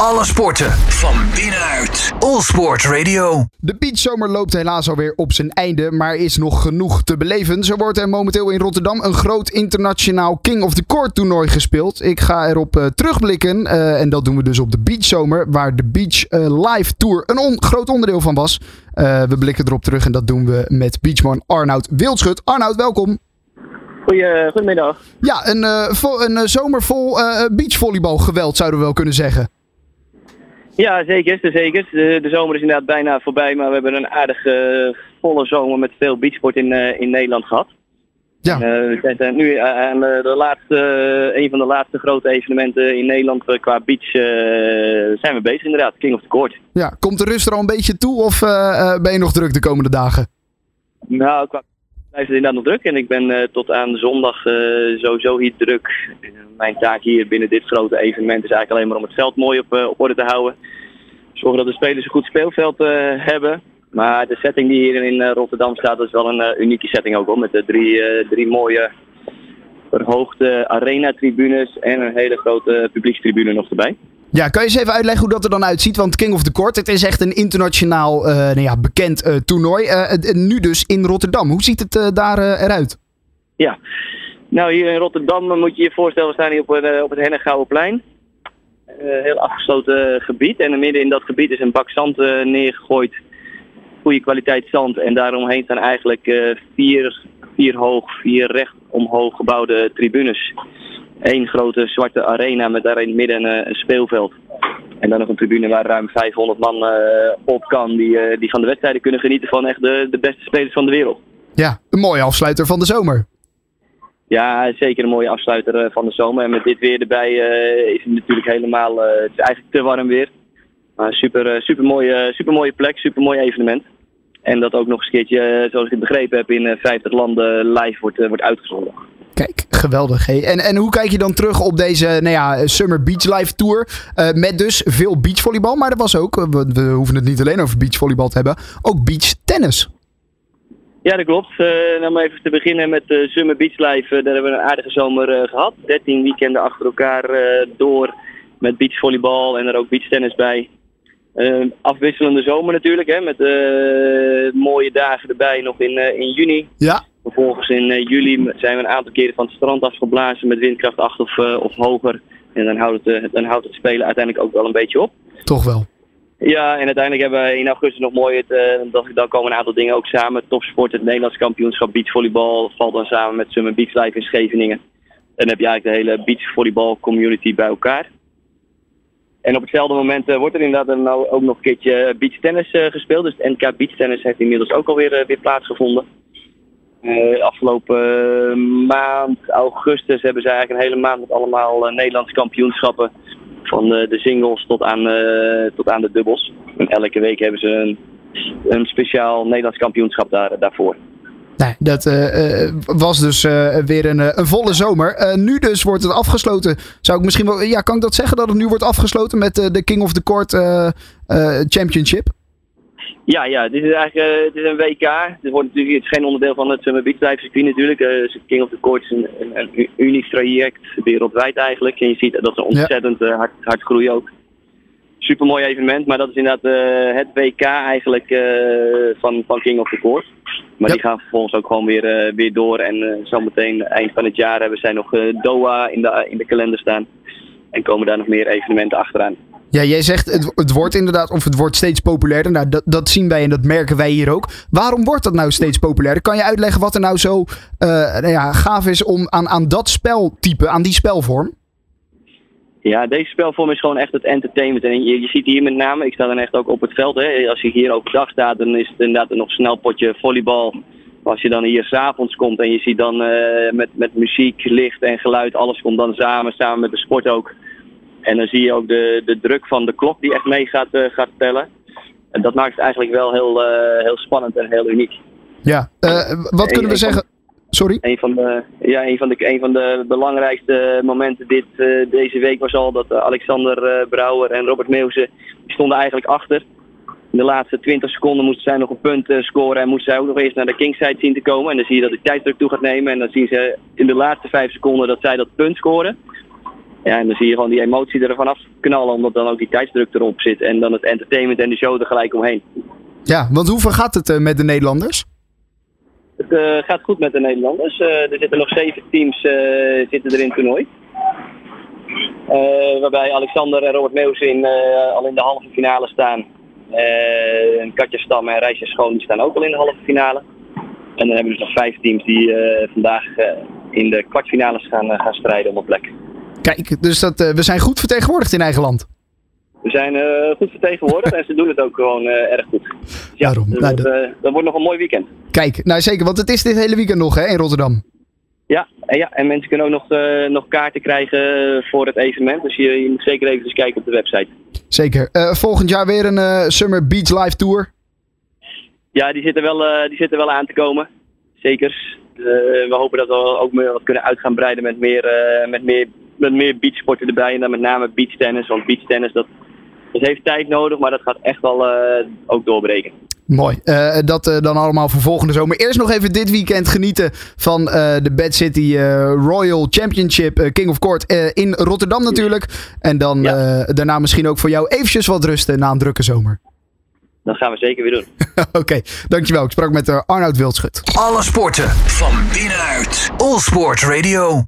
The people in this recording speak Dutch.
Alle sporten van binnenuit. All Sport Radio. De beachzomer loopt helaas alweer op zijn einde, maar is nog genoeg te beleven. Zo wordt er momenteel in Rotterdam een groot internationaal King of the Court toernooi gespeeld. Ik ga erop uh, terugblikken uh, en dat doen we dus op de beachzomer, waar de Beach uh, Live Tour een on groot onderdeel van was. we blikken erop terug en dat doen we met beachman Arnoud Wildschut. Arnoud, welkom. Goeie, goedemiddag. Ja, een, uh, vo een zomer vol uh, beachvolleybalgeweld zouden we wel kunnen zeggen. Ja, zeker. zeker. De, de, zomer is inderdaad bijna voorbij, maar we hebben een aardige volle zomer met veel beachsport in, uh, in Nederland gehad. Ja. Uh, we zijn nu aan de laatste, een van de laatste grote evenementen in Nederland qua beach zijn we bezig inderdaad. King of the Court. Ja, komt de rust er al een beetje toe of ben je nog druk de komende dagen? Nou, qua blijft het inderdaad nog druk. En ik ben uh, tot aan zondag uh, sowieso hier druk. Mijn taak hier binnen dit grote evenement is eigenlijk alleen maar om het veld mooi op, op orde te houden. Zorgen dat de spelers een goed speelveld hebben. Maar de setting die hier in Rotterdam staat, is wel een unieke setting ook. Hoor, met de drie, drie mooie verhoogde arena-tribunes en een hele grote publiekstribune nog erbij. Ja, kan je eens even uitleggen hoe dat er dan uitziet? Want King of the Court, het is echt een internationaal uh, nou ja, bekend uh, toernooi. Uh, nu dus in Rotterdam. Hoe ziet het daar eruit? Ja, nou hier in Rotterdam moet je je voorstellen, we staan hier op, op het Hennegouwenplein. heel afgesloten gebied. En midden in dat gebied is een bak zand neergegooid. Goede kwaliteit zand. En daaromheen staan eigenlijk vier, vier hoog, vier recht omhoog gebouwde tribunes. Eén grote zwarte arena met daar in het midden een, een speelveld. En dan nog een tribune waar ruim 500 man uh, op kan. Die, uh, die van de wedstrijden kunnen genieten van echt de, de beste spelers van de wereld. Ja, een mooie afsluiter van de zomer. Ja, zeker een mooie afsluiter van de zomer. En met dit weer erbij is het natuurlijk helemaal. het is eigenlijk te warm weer. Maar super, super, mooie, super mooie plek, super mooi evenement. En dat ook nog eens een keertje, zoals ik het begrepen heb, in 50 landen live wordt, wordt uitgezonden. Kijk, geweldig. En, en hoe kijk je dan terug op deze nou ja, Summer Beach Live Tour? Uh, met dus veel beachvolleybal, maar er was ook, we, we, hoeven het niet alleen over beachvolleybal te hebben, ook beachtennis. Ja, dat klopt. Uh, om even te beginnen met de Summer Beach Live. Uh, daar hebben we een aardige zomer gehad. 13 weekenden achter elkaar door met beachvolleybal en er ook beachtennis bij. afwisselende zomer natuurlijk, hè, met mooie dagen erbij nog in, in juni. Ja. Vervolgens in uh, juli zijn we een aantal keren van het strand afgeblazen met windkracht 8 of, uh, of hoger. En dan houdt, het, uh, dan houdt het spelen uiteindelijk ook wel een beetje op. Toch wel. Ja, en uiteindelijk hebben we in augustus nog mooi het, dat, dan komen een aantal dingen ook samen. Topsport, het Nederlands kampioenschap beachvolleybal valt dan samen met Summer Beach Live in Scheveningen. En dan heb je eigenlijk de hele beachvolleybal community bij elkaar. En op hetzelfde moment wordt er inderdaad nou ook nog een keertje beachtennis gespeeld. Dus het NK beachtennis heeft inmiddels ook alweer weer plaatsgevonden. Uh, afgelopen uh, maand, augustus, hebben ze eigenlijk een hele maand met allemaal uh, Nederlandse kampioenschappen. Van de singles tot aan, tot aan de dubbels. En elke week hebben ze een, een speciaal Nederlands kampioenschap daar, daarvoor. Nee, dat was dus weer een, een volle zomer. nu dus wordt het afgesloten. Zou ik misschien wel, ja, kan ik dat zeggen dat het nu wordt afgesloten met de King of the Court Championship? Ja, ja, dit is eigenlijk uh, het is een WK. Het, wordt natuurlijk, het is geen onderdeel van het Summer Beach Live circuit natuurlijk. Uh, King of the Court is een, een, een, uniek traject, wereldwijd eigenlijk. En je ziet dat ze ontzettend uh, hard, hard groeien ook. Super mooi evenement, maar dat is inderdaad het WK eigenlijk van, van King of the Court. Maar die gaan vervolgens ook gewoon weer, weer door. En zometeen eind van het jaar hebben zij nog Doha in de, in de kalender staan. En komen daar nog meer evenementen achteraan. Ja, jij zegt het, het wordt inderdaad, of het wordt steeds populairder. Nou, dat, dat zien wij en dat merken wij hier ook. Waarom wordt dat nou steeds populairder? Kan je uitleggen wat er nou zo uh, nou ja, gaaf is om aan, aan dat speltype, aan die spelvorm? Ja, deze spelvorm is gewoon echt het entertainment. En je, ziet hier met name, ik sta dan echt ook op het veld. Hè. Als je hier overdag staat, dan is het inderdaad nog snel potje volleybal. Als je dan hier s'avonds komt en je ziet dan uh, met, met muziek, licht en geluid, alles komt dan samen, samen met de sport ook. En dan zie je ook de, de druk van de klok die echt mee gaat, uh, gaat tellen. En dat maakt het eigenlijk wel heel, uh, heel spannend en heel uniek. Ja, uh, wat kunnen we zeggen? Sorry? Een van de, ja, een van de, een van de belangrijkste momenten dit, deze week was al dat Alexander Brouwer en Robert Meeuwse stonden eigenlijk achter. In de laatste 20 seconden moesten zij nog een punt scoren en moesten zij ook nog eerst naar de kingside zien te komen. En dan zie je dat de tijdsdruk toe gaat nemen en dan zien ze in de laatste 5 seconden dat zij dat punt scoren. Ja, en dan zie je gewoon die emotie er vanaf knallen, omdat dan ook die tijdsdruk erop zit. En dan het entertainment en de show er gelijk omheen. Ja, want hoe gaat het eh, met de Nederlanders? Het eh, gaat goed met de Nederlanders. Eh, er zitten nog zeven teams eh, zitten er in het toernooi. Waarbij Alexander en Robert Meeuwsing eh, al in de halve finale staan. Eh, Katja Stam en Rijsje Schoon die staan ook al in de halve finale. En dan hebben we dus nog vijf teams die vandaag in de kwartfinales gaan, gaan strijden om een plek. Kijk, dus dat, eh, we zijn goed vertegenwoordigd in eigen land. We zijn eh, goed vertegenwoordigd en ze doen het ook gewoon eh, erg goed. Dus ja, Daarom. dus Nou, dat, dat- dat wordt nog een mooi weekend. Kijk, nou zeker, want het is dit hele weekend nog hè, in Rotterdam. Ja, en, ja, en mensen kunnen ook nog, nog kaarten krijgen voor het evenement. Dus je, je moet zeker even eens kijken op de website. Zeker. Volgend jaar weer een Summer Beach Live Tour. Ja, die zitten wel, die zitten wel aan te komen. Zeker. We hopen dat we ook meer wat kunnen uit gaan breiden met meer, met meer, met meer beachsporten erbij. En dan met name beachtennis. Want beachtennis dat, dat heeft tijd nodig, maar dat gaat echt wel eh, ook doorbreken. Mooi. Eh, dat eh, dan allemaal voor volgende zomer. Eerst nog even dit weekend genieten van eh, de Bad City eh, Royal Championship King of Court eh, in Rotterdam natuurlijk. En dan Ja. eh, daarna misschien ook voor jou eventjes wat rusten na een drukke zomer. Dat gaan we zeker weer doen. Oké, dankjewel. Ik sprak met Arnoud Wildschut. Alle sporten van binnenuit. All Sport Radio.